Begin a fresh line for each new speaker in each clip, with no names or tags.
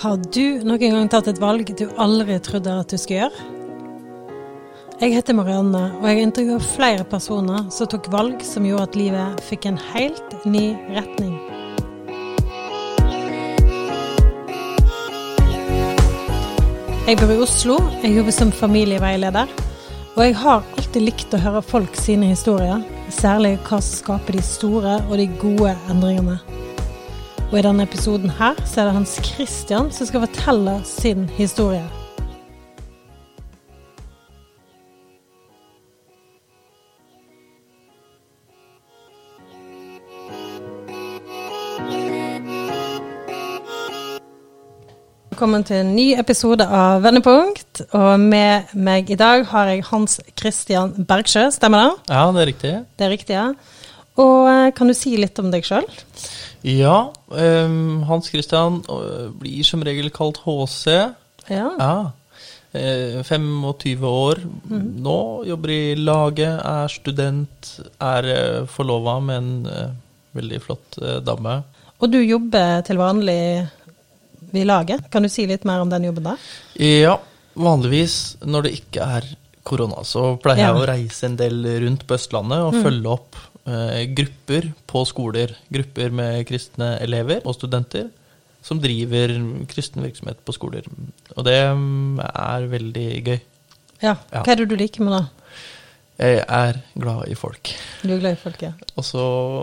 Har du noen gang tatt et valg du aldri trodde at du skulle gjøre? Jeg heter Marianne, og jeg intervjuer flere personer som tok valg som gjorde at livet fikk en helt ny retning. Jeg bor i Oslo, jeg jobber som familieveileder, og jeg har alltid likt å høre folk sine historier, særlig hva som skaper de store og de gode endringene. Og i denne episoden her så er det Hans Christian som skal fortelle sin historie. Velkommen til en ny episode av Vendepunkt. Og med meg i dag har jeg Hans Christian Bergsjø, stemmer det?
Ja, det er riktig.
Det er riktig, ja. Og eh, kan du si litt om deg sjøl?
Ja, um, Hans Christian uh, blir som regel kalt HC.
Ja.
Ja. Uh, 25 år nå, jobber i laget, er student, er uh, forlova med en veldig flott dame.
Og du jobber til vanlig i laget. Kan du si litt mer om den jobben der?
Ja, vanligvis når det ikke er korona, så pleier
Ja.
jeg å reise en del rundt på Østlandet og følge opp eh, grupper på skoler. Grupper med kristne elever og studenter som driver kristen virksomhet på skoler. Og det mm, er veldig gøy.
Ja.
Ja.
Hva er det du liker med det?
Jeg er glad i folk.
Du er glad i folk, ja.
Og så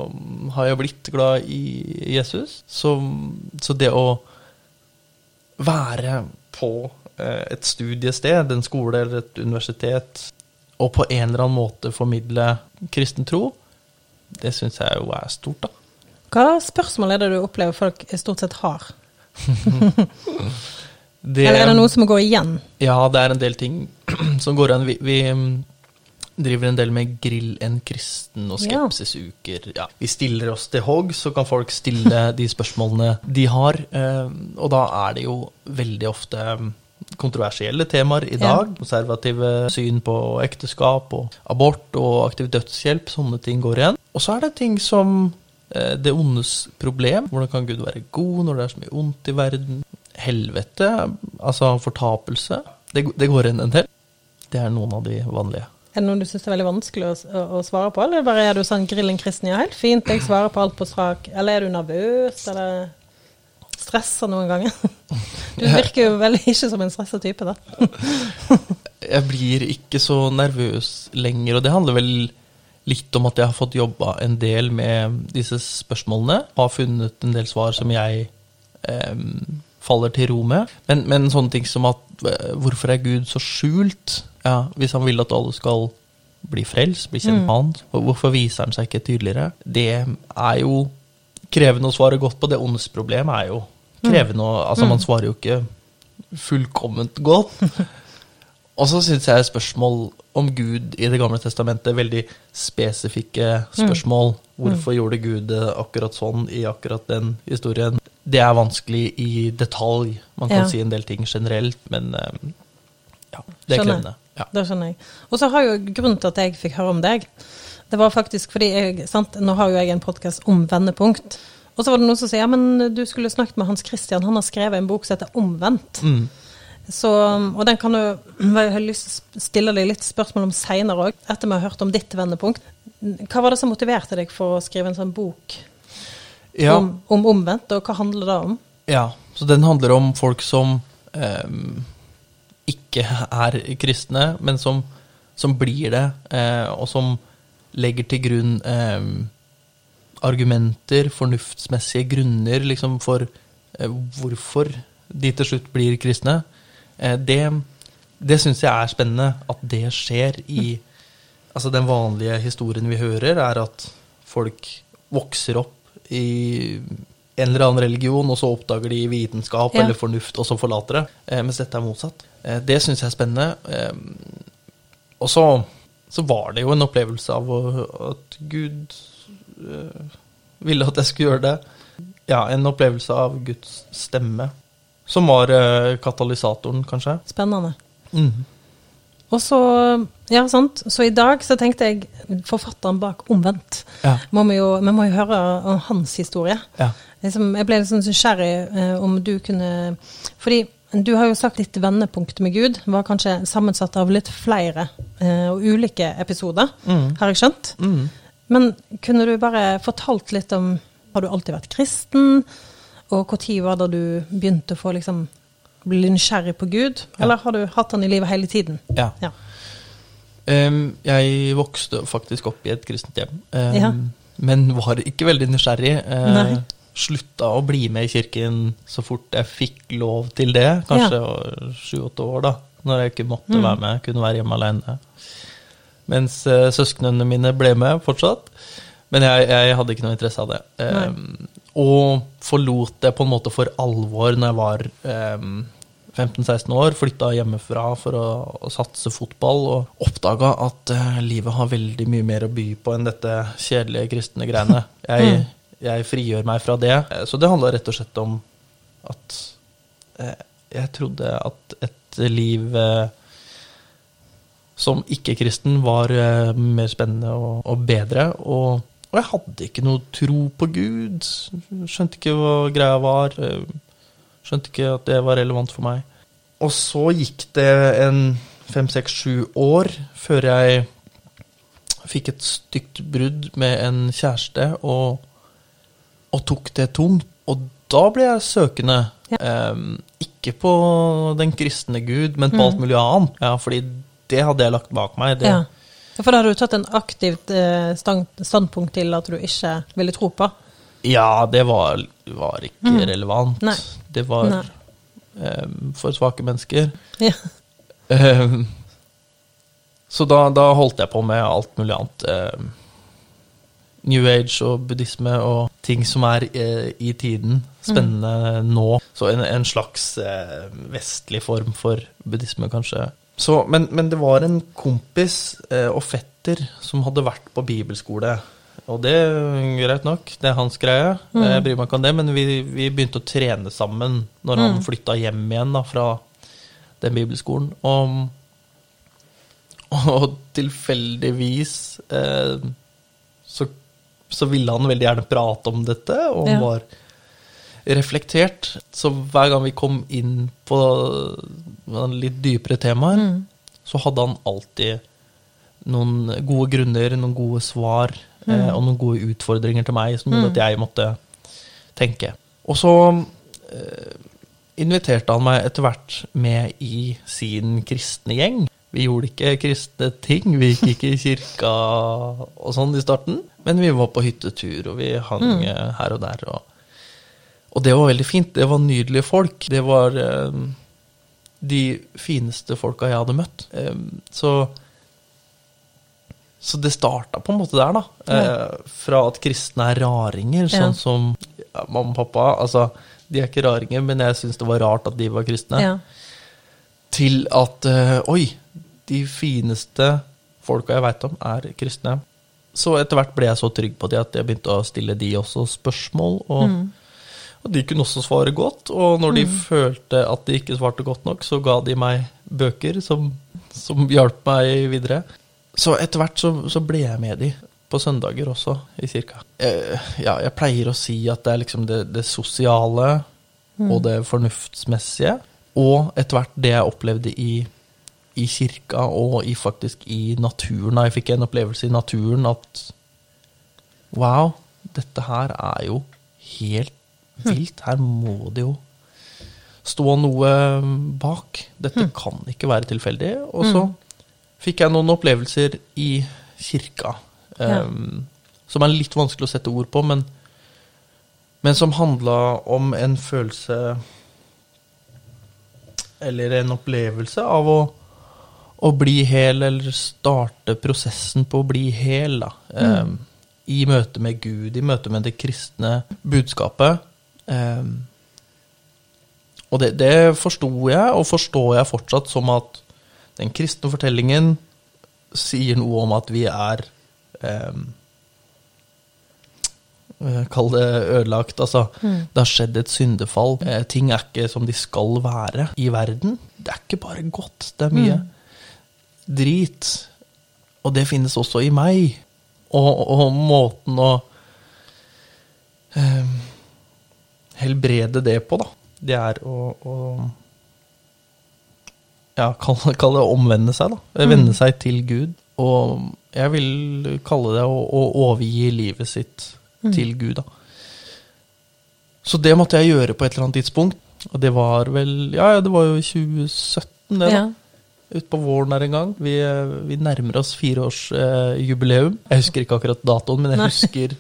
mm, har jeg blitt glad i Jesus. Så, så det å være på eh, et studiested, en skole eller et universitet, og på en eller annen måte formidle kristen tro, det syns jeg jo er stort, da.
Hva spørsmål er det du opplever folk stort sett har?
Det,
Eller er det noe som går igjen?
Ja, det er en del ting som går igjen. Vi, vi mm, driver en del med Grill en kristen og skepsisuker. Ja. Vi stiller oss til hogg, så kan folk stille de spørsmålene de har. eh, Og da er det jo veldig ofte mm, kontroversielle temaer i
Ja.
dag. Konservative syn på ekteskap og abort og aktiv dødshjelp. Sånne ting går igjen. Og så er det ting som eh, det ondes problem. Hvordan kan Gud være god når det er så mye ondt i verden? Helvete, altså fortapelse. Det, det går igjen en del. Det er noen av de vanlige.
Er det noen du syns er veldig vanskelig å, å, å svare på, eller bare er du sånn grillen kristen, ja, helt fint, jeg svarer på alt på strak, eller er du nervøs, eller stresser noen ganger? Du virker jo veldig ikke som en stressa type, da.
Jeg blir ikke så nervøs lenger, og det handler vel litt om at jeg har fått jobba en del med disse spørsmålene. Har funnet en del svar som jeg eh, faller til ro med. Men, men sånne ting som at eh, hvorfor er Gud så skjult? Ja, Hvis han vil at alle skal bli frelst, bli kjent med han, hvorfor viser han seg ikke tydeligere? Det er jo krevende å svare godt på. Det åndsproblemet problem er jo krevende noe, Altså, man svarer jo ikke fullkomment godt. Og så syns jeg spørsmål om Gud i Det gamle testamentet, veldig spesifikke spørsmål. Hvorfor gjorde Gud det akkurat sånn i akkurat den historien? Det er vanskelig i detalj. Man kan
Ja.
si en del ting generelt, men eh, ja, det er krevende. Ja.
Det skjønner jeg. Og så har jo grunnen til at jeg fikk høre om deg, det var faktisk fordi jeg, sant, nå har jo jeg en podkast om vendepunkt. Og så var det noen som sier ja, men du skulle snakket med Hans Christian, han har skrevet en bok som heter Omvendt.
Mm.
Så, og den kan du Jeg har lyst til å stille deg litt spørsmål om seinere òg, etter vi har hørt om ditt vendepunkt. Hva var det som motiverte deg for å skrive en sånn bok
Ja.
om, om omvendt, og hva handler det om?
Ja, så den handler om folk som eh, ikke er kristne, men som, som blir det, eh, og som legger til grunn ehm, argumenter, fornuftsmessige grunner liksom, for eh, hvorfor de til slutt blir kristne. Eh, det det syns jeg er spennende, at det skjer i Altså, den vanlige historien vi hører, er at folk vokser opp i en eller annen religion, og så oppdager de vitenskap
Ja.
eller fornuft, og så forlater det. Eh, mens dette er motsatt. Eh, det syns jeg er spennende. Eh, og så, så var det jo en opplevelse av at Gud ville at jeg skulle gjøre det. Ja, en opplevelse av Guds stemme. Som var eh, katalysatoren, kanskje.
Spennende.
Mhm.
Og så, ja, sant. Så i dag så tenkte jeg forfatteren bak Omvendt.
Ja.
Må vi, jo, vi må jo høre om hans historie.
Ja.
Liksom, jeg ble litt sånn nysgjerrig eh, om du kunne Fordi du har jo sagt ditt vendepunkt med Gud var kanskje sammensatt av litt flere eh, og ulike episoder,
Mm.
har jeg skjønt.
Mm.
Men kunne du bare fortalt litt om Har du alltid vært kristen? Og når var det du begynte å få liksom bli nysgjerrig på Gud?
Ja.
Eller har du hatt han i livet hele tiden?
Ja.
Ja.
Um, jeg vokste faktisk opp i et kristent hjem, um,
Ja.
men var ikke veldig nysgjerrig.
Uh,
slutta å bli med i kirken så fort jeg fikk lov til det. Kanskje sju-åtte år, da. Når jeg ikke måtte
Mm.
være med, kunne være hjemme alene. Mens uh, søsknene mine ble med fortsatt. Men jeg, jeg hadde ikke noe interesse av det. Um, og forlot det på en måte for alvor når jeg var um, 15-16 år. Flytta hjemmefra for å, å satse fotball, og oppdaga at uh, livet har veldig mye mer å by på enn dette kjedelige kristne greiene. Jeg, jeg frigjør meg fra det. Eh, Så det handla rett og slett om at uh, jeg trodde at et liv eh, som ikke-kristen var eh, mer spennende og, og bedre. Og, og jeg hadde ikke noe tro på Gud. Skjønte ikke hva greia var. eh, Skjønte ikke at det var relevant for meg. Og så gikk det en fem, seks, sju år før jeg fikk et stygt brudd med en kjæreste og, og tok det tungt. Og da ble jeg søkende. Em, ikke på den kristne Gud, men på alt mulig annet. Ja, fordi det hadde jeg lagt bak meg. Det,
Ja. For da har du tatt en aktivt eh, standpunkt til at du ikke ville tro på?
Ja, det var, var ikke relevant.
Nei.
Det var em, for svake mennesker.
Ja.
Um, så da, da holdt jeg på med alt mulig annet. Um, New Age og buddhisme og ting som er eh, i tiden. Spennende nå. Så en, en slags eh, vestlig form for buddhisme, kanskje. Så, men, men det var en kompis eh, og fetter som hadde vært på bibelskole. Og det er greit nok, det er hans greie. Jeg bryr meg ikke om det, men vi, vi begynte å trene sammen når han flytta hjem igjen da, fra den bibelskolen. Og, og tilfeldigvis eh, så, så ville han veldig gjerne prate om dette, og han
Ja.
var reflektert. Så hver gang vi kom inn på litt dypere temaer, så hadde han alltid noen gode grunner, noen gode svar eh, og noen gode utfordringer til meg som gjorde at jeg måtte tenke. Og så eh, inviterte han meg etter hvert med i sin kristne gjeng. Vi gjorde ikke kristne ting, vi gikk ikke i kirka og sånn i starten, men vi var på hyttetur, og vi hang mm. her og der. Og, og det var veldig fint. Det var nydelige folk. Det var eh, de fineste folka jeg hadde møtt. Eh, så så det starta på en måte der, da. Eh, fra at kristne er raringer,
Ja.
sånn som ja, mamma og pappa. Altså, de er ikke raringer, men jeg syns det var rart at de var kristne.
Ja.
Til at eh, oi, de fineste folka jeg veit om, er kristne. Så etter hvert ble jeg så trygg på de at jeg begynte å stille de også spørsmål. Og, og de kunne også svare godt. Og når de følte at de ikke svarte godt nok, så ga de meg bøker som, som hjalp meg videre. Så etter hvert så, så ble jeg med de på søndager også, i kirka. Eh, ja, jeg pleier å si at det er liksom det, det sosiale og det fornuftsmessige, og etter hvert det jeg opplevde i, i kirka og i, faktisk i naturen. Jeg fikk en opplevelse i naturen at wow, dette her er jo helt vilt. Her må det jo stå noe bak. Dette kan ikke være tilfeldig. Og så fikk jeg noen opplevelser i kirka
Ja.
em, som er litt vanskelig å sette ord på, men, men som handla om en følelse Eller en opplevelse av å, å bli hel, eller starte prosessen på å bli hel, da. Em, I møte med Gud, i møte med det kristne budskapet. Em, og det, det forsto jeg, og forstår jeg fortsatt, som at den kristne fortellingen sier noe om at vi er eh, Kall det ødelagt. Altså, det har skjedd et syndefall. Eh, ting er ikke som de skal være i verden. Det er ikke bare godt. Det er mye drit. Og det finnes også i meg. Og, og måten å eh, helbrede det på, da, det er å, å ja, kall, kall det å omvende seg, da. Vende seg til Gud. Og jeg vil kalle det å, å overgi livet sitt til Gud, da. Så det måtte jeg gjøre på et eller annet tidspunkt. Og det var vel Ja, ja, det var jo 2017, det, da.
Ja.
Utpå våren her en gang. Vi, vi nærmer oss fireårsjubileum. Eh, jubileum. jeg husker ikke akkurat datoen, men jeg husker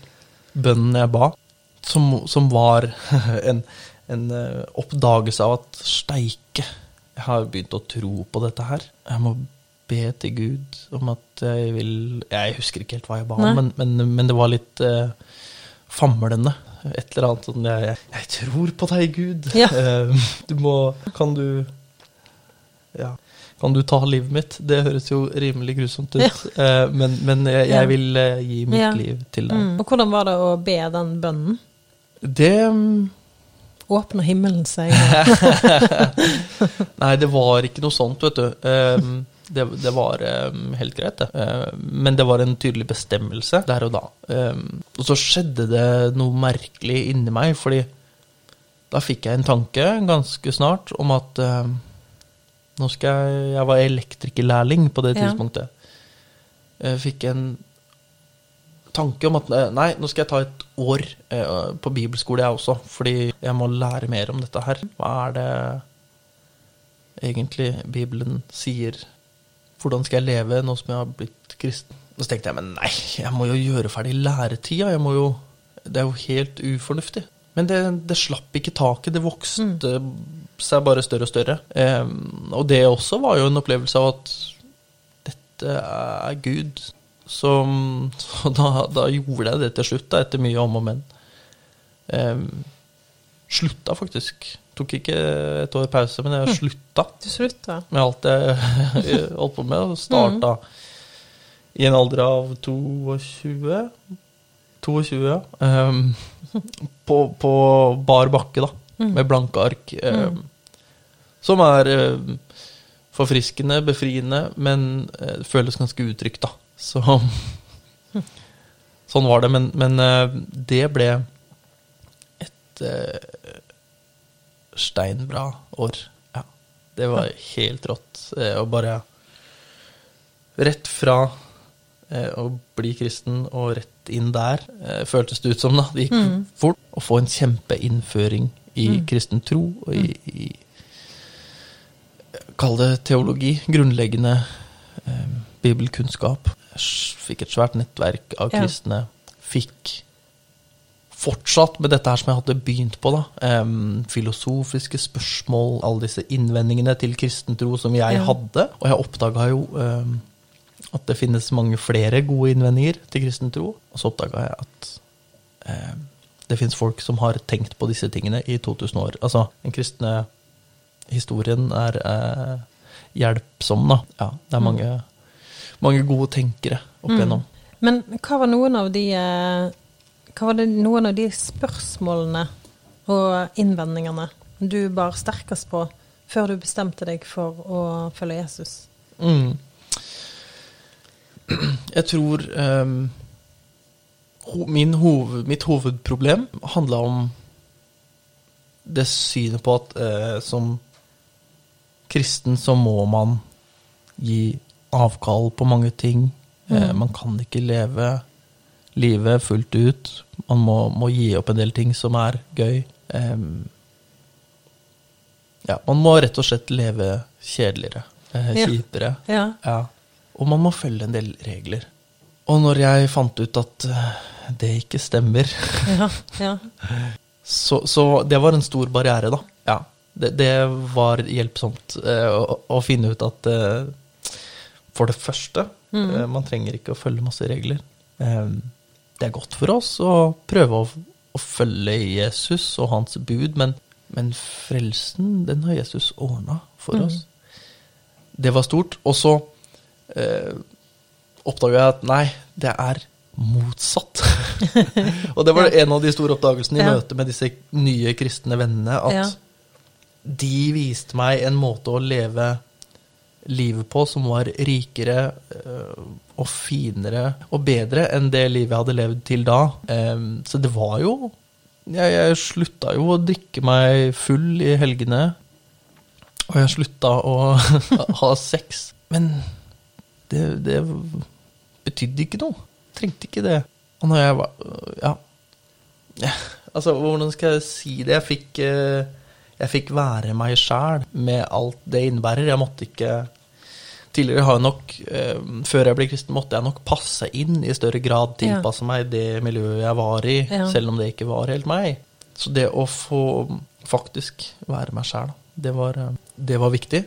bønnen jeg ba, som, som var en, en eh, oppdagelse av at steike, jeg har begynt å tro på dette her. Jeg må be til Gud om at jeg vil Jeg husker ikke helt hva jeg ba om, men, men, men det var litt eh, famlende. Et eller annet sånn jeg, jeg, tror på deg, Gud.
Ja.
Eh, du må Kan du Ja. Kan du ta livet mitt? Det høres jo rimelig grusomt ut.
Ja.
Eh, men, men jeg, jeg vil gi mitt
Ja.
liv til deg.
Mm. Og hvordan var det å be den bønnen?
Det mm,
Åpner himmelen seg?
Nei, det var ikke noe sånt, vet du. Um, det, det var um, helt greit, det. Um, men det var en tydelig bestemmelse der og da. Um, og så skjedde det noe merkelig inni meg, fordi da fikk jeg en tanke ganske snart om at nå skal jeg Jeg var elektrikerlærling på det
Ja.
tidspunktet. Jeg fikk en tanke om at eh, nei, nå skal jeg ta et år eh, på bibelskole jeg også, fordi jeg må lære mer om dette her. Hva er det egentlig Bibelen sier? Hvordan skal jeg leve nå som jeg har blitt kristen? Så tenkte jeg, men nei, jeg må jo gjøre ferdig læretida. Jeg må jo, det er jo helt ufornuftig. Men det, det slapp ikke taket, det vokste seg bare større og større. Eh, og det også var jo en opplevelse av at dette er Gud. Så, så da, da gjorde jeg det til slutt, da, etter mye om og men. Eh, slutta faktisk. Tok ikke et år pause, men jeg slutta
Du slutta?
med alt jeg holdt på med, og starta i en alder av 22 22, ja. Eh, på, på bar bakke, da. Med blanke ark. ehm, Som er eh, forfriskende, befriende, men eh, det føles ganske utrygt, da. Så Sånn var det. Men, men eh, det ble et uh, steinbra år. Ja. Det var helt rått. Og Å bare Rett fra uh, å bli kristen og rett inn der, uh, føltes det ut som. da. Det gikk fort. Å få en kjempeinnføring i kristen tro og i, i Kall det teologi. Grunnleggende eh, bibelkunnskap. Fikk et svært nettverk av
Ja.
kristne. Fikk fortsatt med dette her som jeg hadde begynt på, da. Um, filosofiske spørsmål, alle disse innvendingene til kristen tro som jeg
Ja.
hadde. Og jeg oppdaga jo um, at det finnes mange flere gode innvendinger til kristen tro. Og så oppdaga jeg at um, det finnes folk som har tenkt på disse tingene i 2000 år. Altså, den kristne historien er uh, hjelpsom, da. Ja, det er mange, mange gode tenkere opp igjennom.
Men hva var noen av de eh, Hva var det noen av de spørsmålene og innvendingene du bar sterkest på før du bestemte deg for å følge Jesus?
Mm. Jeg tror um, min hoved, mitt hovedproblem handla om det synet på at uh, som kristen så må man gi avkall på mange ting. Eh, man kan ikke leve livet fullt ut. Man må, må gi opp en del ting som er gøy. Em, ja, man må rett og slett leve kjedeligere, eh, kjipere.
Ja.
Ja, og man må følge en del regler. Og når jeg fant ut at eh, det ikke stemmer,
Ja. ja.
så, så det var en stor barriere, da. Ja, det, det var hjelpsomt eh, å, å finne ut at eh, for det første, Mm. man trenger ikke å følge masse regler. Eh, det er godt for oss å prøve å, å følge Jesus og hans bud, men, men frelsen, den har Jesus ordna for oss. Det var stort. Og så eh, oppdaga jeg at nei, det er motsatt. og det var en av de store oppdagelsene i
Ja.
møte med disse nye kristne vennene, at
Ja.
de viste meg en måte å leve livet på som var rikere eh, og finere og bedre enn det livet jeg hadde levd til da. Eh, så det var jo Jeg, jeg slutta jo å drikke meg full i helgene. Og jeg slutta å ha sex. Men det, det betydde ikke noe. Trengte ikke det. Og når jeg var Ja. altså, hvordan skal jeg si det? Jeg fikk, eh, jeg fikk være meg sjæl med alt det innebærer. Jeg måtte ikke Tidligere har jeg nok, eh, før jeg ble kristen, måtte jeg nok passe inn i større grad, tilpasse meg det miljøet jeg var i,
Ja.
selv om det ikke var helt meg. Så det å få faktisk være meg sjæl, det, var, eh, det var viktig.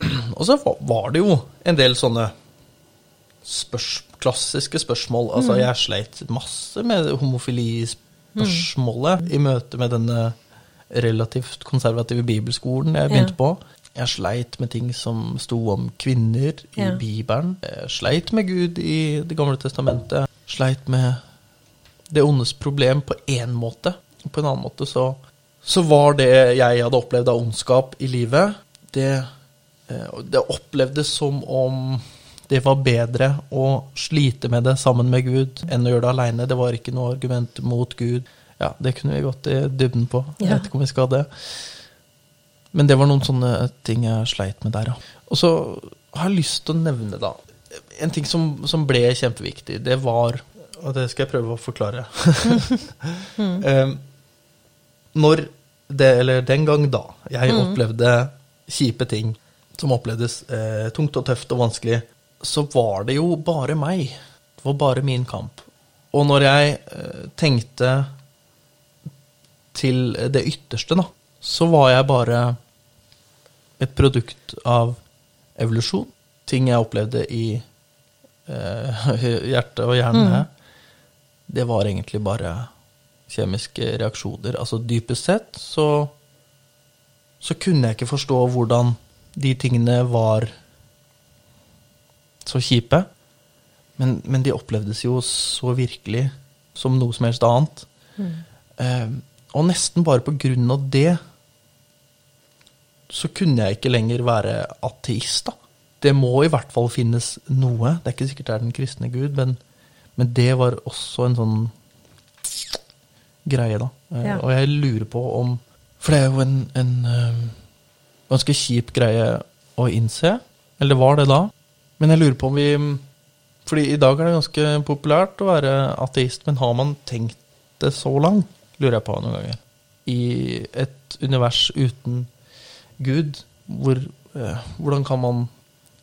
Og så var- det jo en del sånne spørs, klassiske spørsmål. Altså, jeg sleit masse med homofilispørsmålet i møte med denne relativt konservative bibelskolen jeg begynte
Ja.
på. Jeg sleit med ting som sto om kvinner i
Ja.
Bibelen. Jeg sleit med Gud i Det gamle testamentet. Sleit med det ondes problem på én måte. På en annen måte så, så var det jeg hadde opplevd av ondskap i livet, det, eh, det opplevdes som om det var bedre å slite med det sammen med Gud enn å gjøre det aleine. Det var ikke noe argument mot Gud. Ja, det kunne vi gått i dybden på. Jeg vet ikke om vi skal det. Men det var noen sånne ting jeg sleit med der, ja. Og så har jeg lyst til å nevne, da En ting som, som ble kjempeviktig, det var Og det skal jeg prøve å forklare. Em, når det, eller den gang da, jeg opplevde kjipe ting som opplevdes eh, tungt og tøft og vanskelig, så var det jo bare meg. Det var bare min kamp. Og når jeg eh, tenkte til det ytterste, da, så var jeg bare et produkt av evolusjon. Ting jeg opplevde i eh, hjertet og hjernen. Det var egentlig bare kjemiske reaksjoner. Altså dypest sett så så kunne jeg ikke forstå hvordan de tingene var så kjipe. Men, men de opplevdes jo så virkelig som noe som helst annet. Eh, og nesten bare på grunn av det så kunne jeg ikke lenger være ateist, da. Det må i hvert fall finnes noe. Det er ikke sikkert det er den kristne Gud, men, men det var også en sånn greie, da. Eh,
Ja.
Og jeg lurer på om For det er jo en, en eh, ganske kjip greie å innse. Eller var det da? Men jeg lurer på om vi Fordi i dag er det ganske populært å være ateist, men har man tenkt det så langt? Lurer jeg på noen ganger. I et univers uten Gud, hvor, eh, hvordan kan man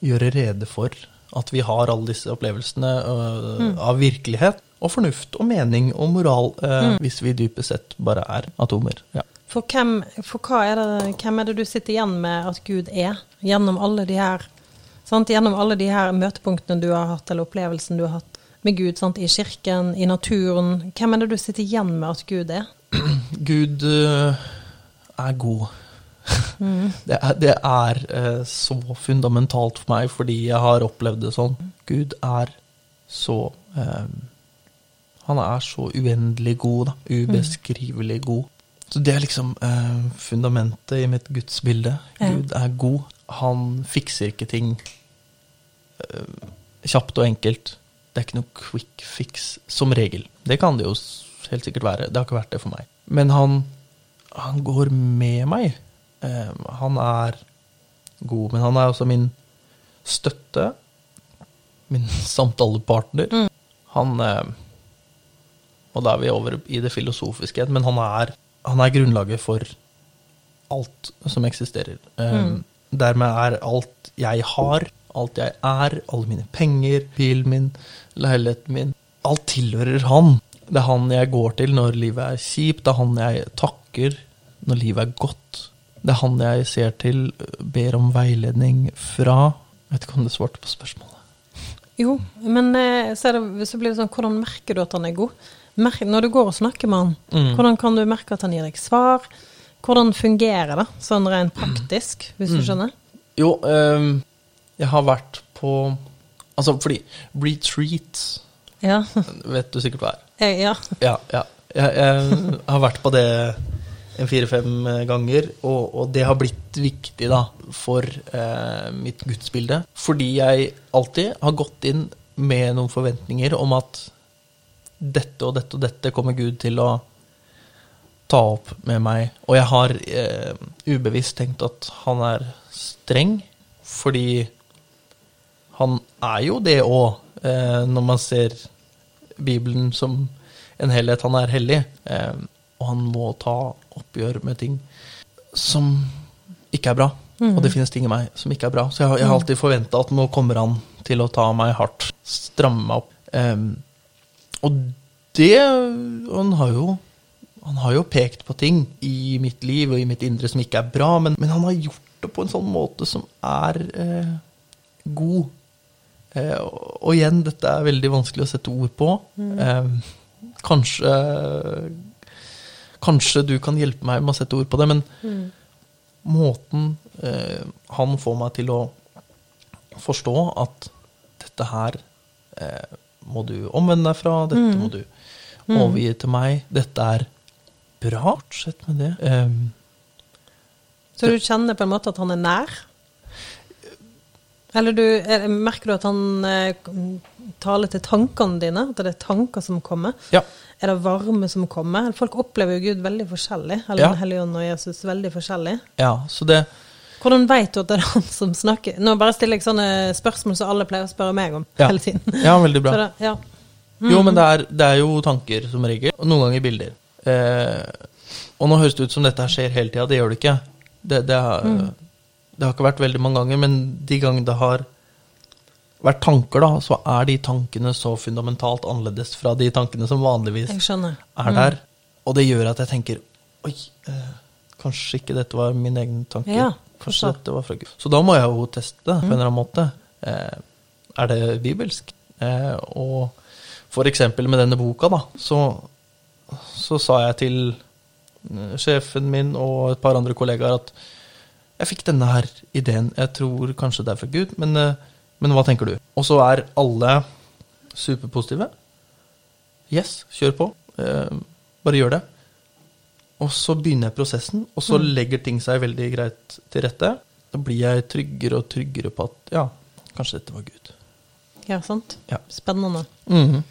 gjøre rede for at vi har alle disse opplevelsene øh, av virkelighet og fornuft og mening og moral, eh, hvis vi dypest sett bare er atomer? Ja.
For, hvem, for hva er det, hvem er det du sitter igjen med at Gud er, gjennom alle de her sant? Gjennom alle de her møtepunktene du har hatt, eller opplevelsen du har hatt med Gud, sant? i kirken, i naturen. Hvem er det du sitter igjen med at Gud er?
Gud øh, er god. Det er, det er eh, så fundamentalt for meg fordi jeg har opplevd det sånn. Gud er så eh, Han er så uendelig god, da. Ubeskrivelig god. Så det er liksom eh, fundamentet i mitt gudsbilde.
Ja.
Gud er god. Han fikser ikke ting eh, kjapt og enkelt. Det er ikke noe quick fix, som regel. Det kan det jo helt sikkert være. Det har ikke vært det for meg. Men han, han går med meg. Eh, han er god, men han er også min støtte. Min samtalepartner. Han eh, Og da er vi over i det filosofiske men han er, han er grunnlaget for alt som eksisterer. Eh, Dermed er alt jeg har, alt jeg er, alle mine penger, bilen min, leiligheten min Alt tilhører han. Det er han jeg går til når livet er kjipt, det er han jeg takker når livet er godt. Det er han jeg ser til, ber om veiledning fra. Jeg vet ikke om du svarte på spørsmålet.
Jo, men eh, så, det, så blir det sånn, hvordan merker du at han er god? Merk, når du går og snakker med han,
Mm.
hvordan kan du merke at han gir deg svar? Hvordan fungerer det, sånn rent praktisk, hvis
Mm.
du skjønner?
Jo, um, jeg har vært på Altså, fordi retreat
Ja.
vet du sikkert hva er.
Jeg, ja.
Ja, ja. Jeg, jeg har vært på det en fire-fem ganger, og, og, det har blitt viktig da, for eh, mitt gudsbilde. Fordi jeg alltid har gått inn med noen forventninger om at dette og dette og dette kommer Gud til å ta opp med meg. Og jeg har eh, ubevisst tenkt at han er streng, fordi han er jo det òg, eh, når man ser Bibelen som en helhet. Han er hellig, eh, og han må ta oppgjør med ting som ikke er bra. Mm. Og det finnes ting i meg som ikke er bra. Så jeg, jeg har alltid forventa at nå kommer han til å ta meg hardt, stramme meg opp. Um, og det Han har jo han har jo pekt på ting i mitt liv og i mitt indre som ikke er bra, men, men han har gjort det på en sånn måte som er eh, god. Eh, og igjen, dette er veldig vanskelig å sette ord på. Mm. Eh, kanskje Kanskje du kan hjelpe meg med å sette ord på det, men mm. måten eh, han får meg til å forstå at dette her eh, må du omvende deg fra, dette mm. må du mm. overgi til meg, dette er bra. sett med det. Um,
så du kjenner på en måte at han er nær? Eller du, merker du at han eh, taler til tankene dine? At det er tanker som kommer?
Ja.
Er det varme som kommer? Folk opplever jo Gud veldig forskjellig. Eller ja. Den hellige ånd og Jesus veldig forskjellig.
Ja, så det...
Hvordan vet du at det er han som snakker? Nå bare stiller jeg sånne spørsmål som alle pleier å spørre meg om
ja.
hele tiden.
Ja, veldig bra.
Det, ja.
mm. Jo, men det er, det er, jo tanker som regel, og noen ganger bilder. Eh, og nå høres det ut som dette skjer hele tida. Det gjør det ikke. Det, det, er, mm. Det, har, ikke vært veldig mange ganger, men de gangene det har vært tanker, da, så er de tankene så fundamentalt annerledes fra de tankene som vanligvis
mm.
er der. Og det gjør at jeg tenker Oi, eh, kanskje ikke dette var min egen tanke.
Ja,
kanskje dette var fra Gud. Så da må jeg jo teste det på en mm. eller annen måte. Eh, er det bibelsk? Eh, og for eksempel med denne boka, da, så så sa jeg til eh, sjefen min og et par andre kollegaer at jeg fikk denne her ideen. Jeg tror kanskje det er fra Gud, men, eh, men hva tenker du? Og så er alle superpositive. Yes, kjør på. Eh, bare gjør det. Og så begynner jeg prosessen, og så mm. legger ting seg veldig greit til rette. Da blir jeg tryggere og tryggere på at ja, kanskje dette var Gud.
Ja, sant.
Ja.
Spennende.
Mm -hmm.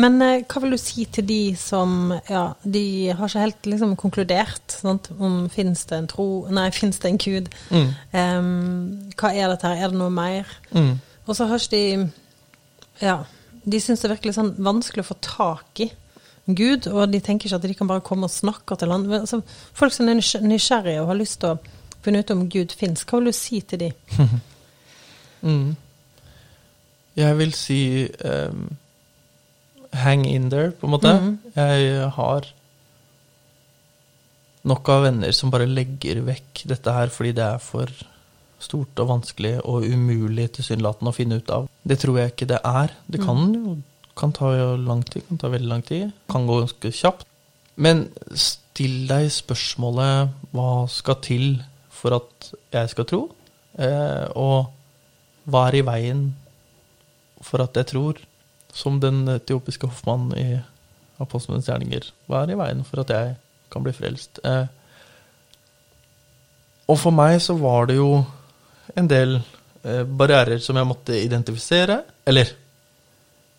Men eh, hva vil du si til de som ja, de har ikke helt liksom konkludert sant? om fins det en tro Nei, fins det en gud?
Mm.
Um, hva er dette her? Er det noe mer?
Mm.
Og så har ikke de Ja, de syns det er virkelig sånn vanskelig å få tak i Gud, og de tenker ikke at de kan bare komme og snakke til han. Altså, folk som er nysgjerrige og har lyst til å finne ut om Gud fins, hva vil du si til de?
mm. Jeg vil si um hang in there, på en måte. Mm. Jeg har nok av venner som bare legger vekk dette her fordi det er for stort og vanskelig og umulig tilsynelatende å finne ut av. Det tror jeg ikke det er. Det kan mm. jo kan ta lang tid, kan ta veldig lang tid. Kan gå ganske kjapt. Men still deg spørsmålet hva skal til for at jeg skal tro? Eh, og hva er i veien for at jeg tror? Som den etiopiske hoffmannen i Apostlenes gjerninger. Hva er i veien for at jeg kan bli frelst? Eh, og for meg så var det jo en del eh, barrierer som jeg måtte identifisere. Eller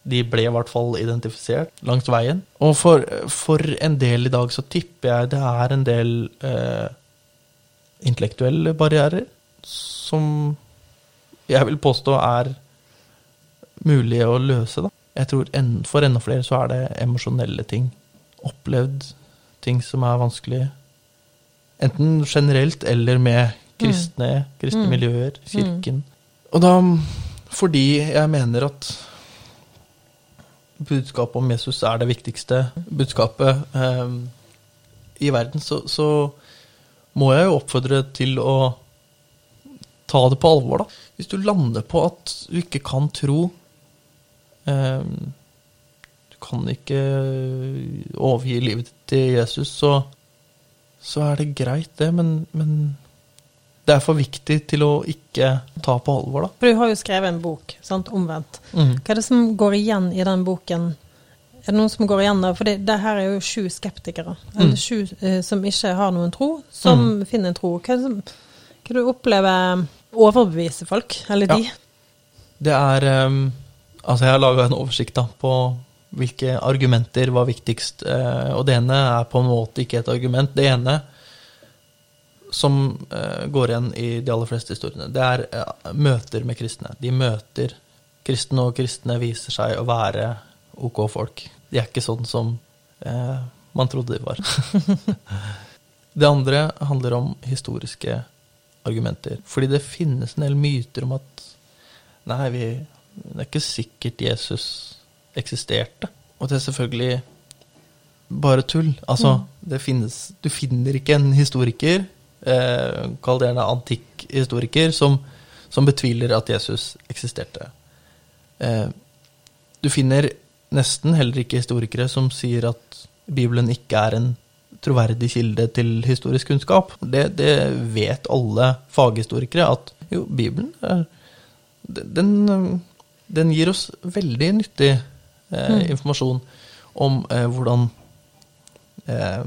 de ble i hvert fall identifisert langs veien. Og for, for en del i dag så tipper jeg det er en del eh, intellektuelle barrierer som jeg vil påstå er mulig å løse, da. Jeg tror for enda flere så er det emosjonelle ting. Opplevd ting som er vanskelig. Enten generelt eller med kristne, mm. kristne mm. miljøer, kirken. Mm. Og da, fordi jeg mener at budskapet om Jesus er det viktigste budskapet eh, i verden, så, så, må jeg jo oppfordre til å ta det på alvor, da. Hvis du lander på at du ikke kan tro du kan ikke overgi livet til Jesus, så, så er det greit, det, men, men, det er for viktig til å ikke ta på alvor, da.
For du har jo skrevet en bok, sant, omvendt.
Mm.
Hva er det som går igjen i den boken Er det noen som går igjen da? For det, det her er jo sju skeptikere. Eller sju eh, som ikke har noen tro, som finner en tro. Hva, er det som, hva du opplever overbeviser folk, eller de?
Det er ehm, Altså, jeg har laga en oversikt da, på hvilke argumenter var viktigst. eh, og det ene er på en måte ikke et argument. Det ene som eh, går igjen i de aller fleste historiene, det er eh, møter med kristne. De møter kristne, og kristne viser seg å være ok folk. De er ikke sånn som eh, man trodde de var. det andre handler om historiske argumenter. Fordi det finnes en del myter om at nei, vi, det er ikke sikkert Jesus eksisterte. Og det er selvfølgelig bare tull. Altså, det finnes Du finner ikke en historiker, eh, kall det gjerne antikk historiker, som, som betviler at Jesus eksisterte. Eh, du finner nesten heller ikke historikere som sier at Bibelen ikke er en troverdig kilde til historisk kunnskap. Det, det vet alle faghistorikere, at jo, Bibelen er, den, den gir oss veldig nyttig eh, informasjon om eh, hvordan eh,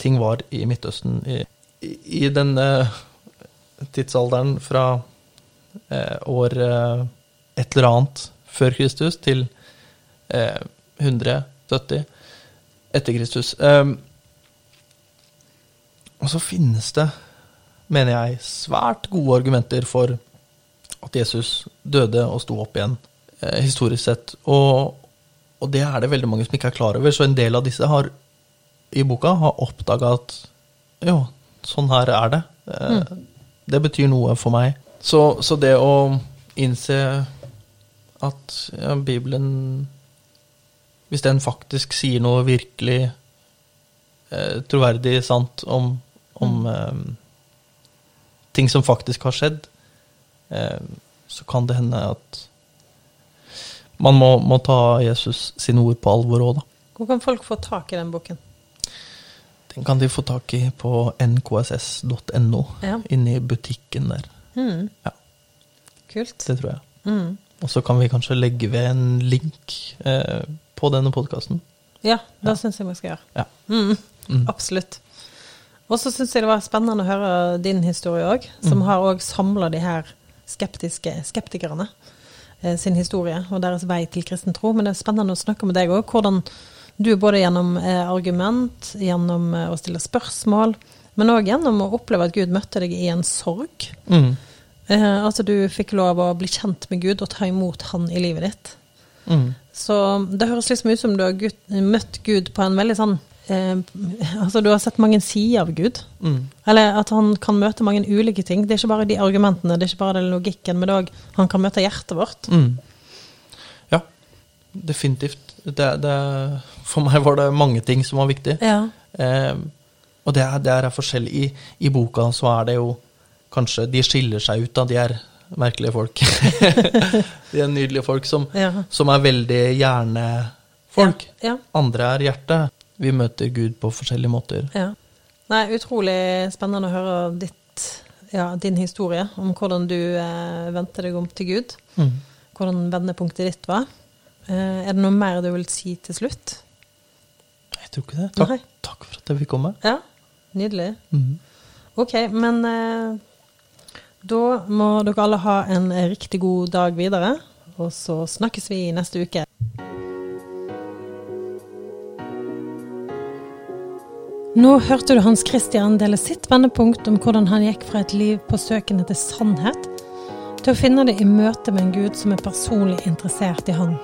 ting var i Midtøsten i, i, i den eh, tidsalderen fra eh, år eh, et eller annet før Kristus til eh, 170 etter Kristus. Og så finnes det, mener jeg, svært gode argumenter for at Jesus døde og sto opp igjen, historisk sett. Og, og det er det veldig mange som ikke er klar over, så en del av disse har i boka har oppdaga at jo, sånn her er det. Mm. Det betyr noe for meg. Så, så det å innse at ja, Bibelen Hvis den faktisk sier noe virkelig eh, troverdig sant om, om eh, ting som faktisk har skjedd, eh, så kan det hende at man må, må ta Jesus sine ord på alvor òg, da.
Hvor kan folk få tak i den boken?
Den kan de få tak i på nkss.no,
Ja.
inni butikken der.
Mm.
Ja.
Kult.
Det tror jeg.
Mm.
Og så kan vi kanskje legge ved en link eh, på denne podkasten.
Ja, det
Ja.
syns jeg vi skal gjøre.
Ja.
Mm.
Mm.
Absolutt. Og så syns jeg det var spennende å høre din historie òg, som
Mm.
har òg samla de her skeptiske skeptikerne sin historie og deres vei til kristen tro. Men det er spennende å snakke med deg òg, hvordan du både gjennom eh, argument, gjennom eh, å stille spørsmål, men òg gjennom å oppleve at Gud møtte deg i en sorg.
Mm.
Eh, altså du fikk lov å bli kjent med Gud og ta imot Han i livet ditt.
Mm.
Så det høres liksom ut som du har møtt Gud på en veldig sånn eh, Altså du har sett mange sider av Gud.
Mm.
Eller at han kan møte mange ulike ting. Det er ikke bare de argumentene, det er ikke bare den logikken, men òg han kan møte hjertet vårt.
Mm. Ja, definitivt. Det, det, for meg var det mange ting som var viktig.
Ja.
Eh, og det er, det er forskjellig. I, I boka så er det jo kanskje De skiller seg ut, da. De er merkelige folk. de er nydelige folk som,
Ja.
som er veldig hjernefolk.
Ja.
Andre er hjerte. Vi møter Gud på forskjellige måter.
ja. Nei, utrolig spennende å høre ditt, ja, din historie om hvordan du eh, vendte deg om til Gud.
Mm.
Hvordan vendepunktet ditt var. Eh, er det noe mer du vil si til slutt?
Jeg tror ikke det. Takk, takk for at jeg fikk komme.
Ja, nydelig.
Mm.
Ok, men eh, da må dere alle ha en riktig god dag videre. Og så snakkes vi neste uke. Nå hørte du Hans Christian dele sitt vendepunkt om hvordan han gikk fra et liv på søken etter sannhet til å finne det i møte med en Gud som er personlig interessert i han.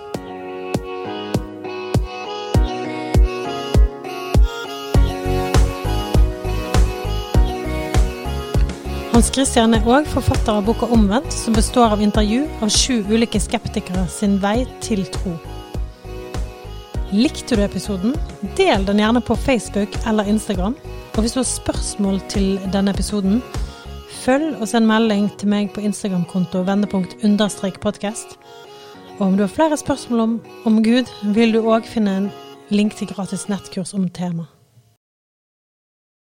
Hans Christian er òg forfatter av boka Omvendt, som består av intervju av sju ulike skeptikere sin vei til tro. Likte du episoden? Del den gjerne på Facebook eller Instagram. Og hvis du har spørsmål til denne episoden, følg og send melding til meg på Instagram-konto vendepunkt understrek. Og om du har flere spørsmål om, om Gud, vil du òg finne en link til gratis nettkurs om temaet.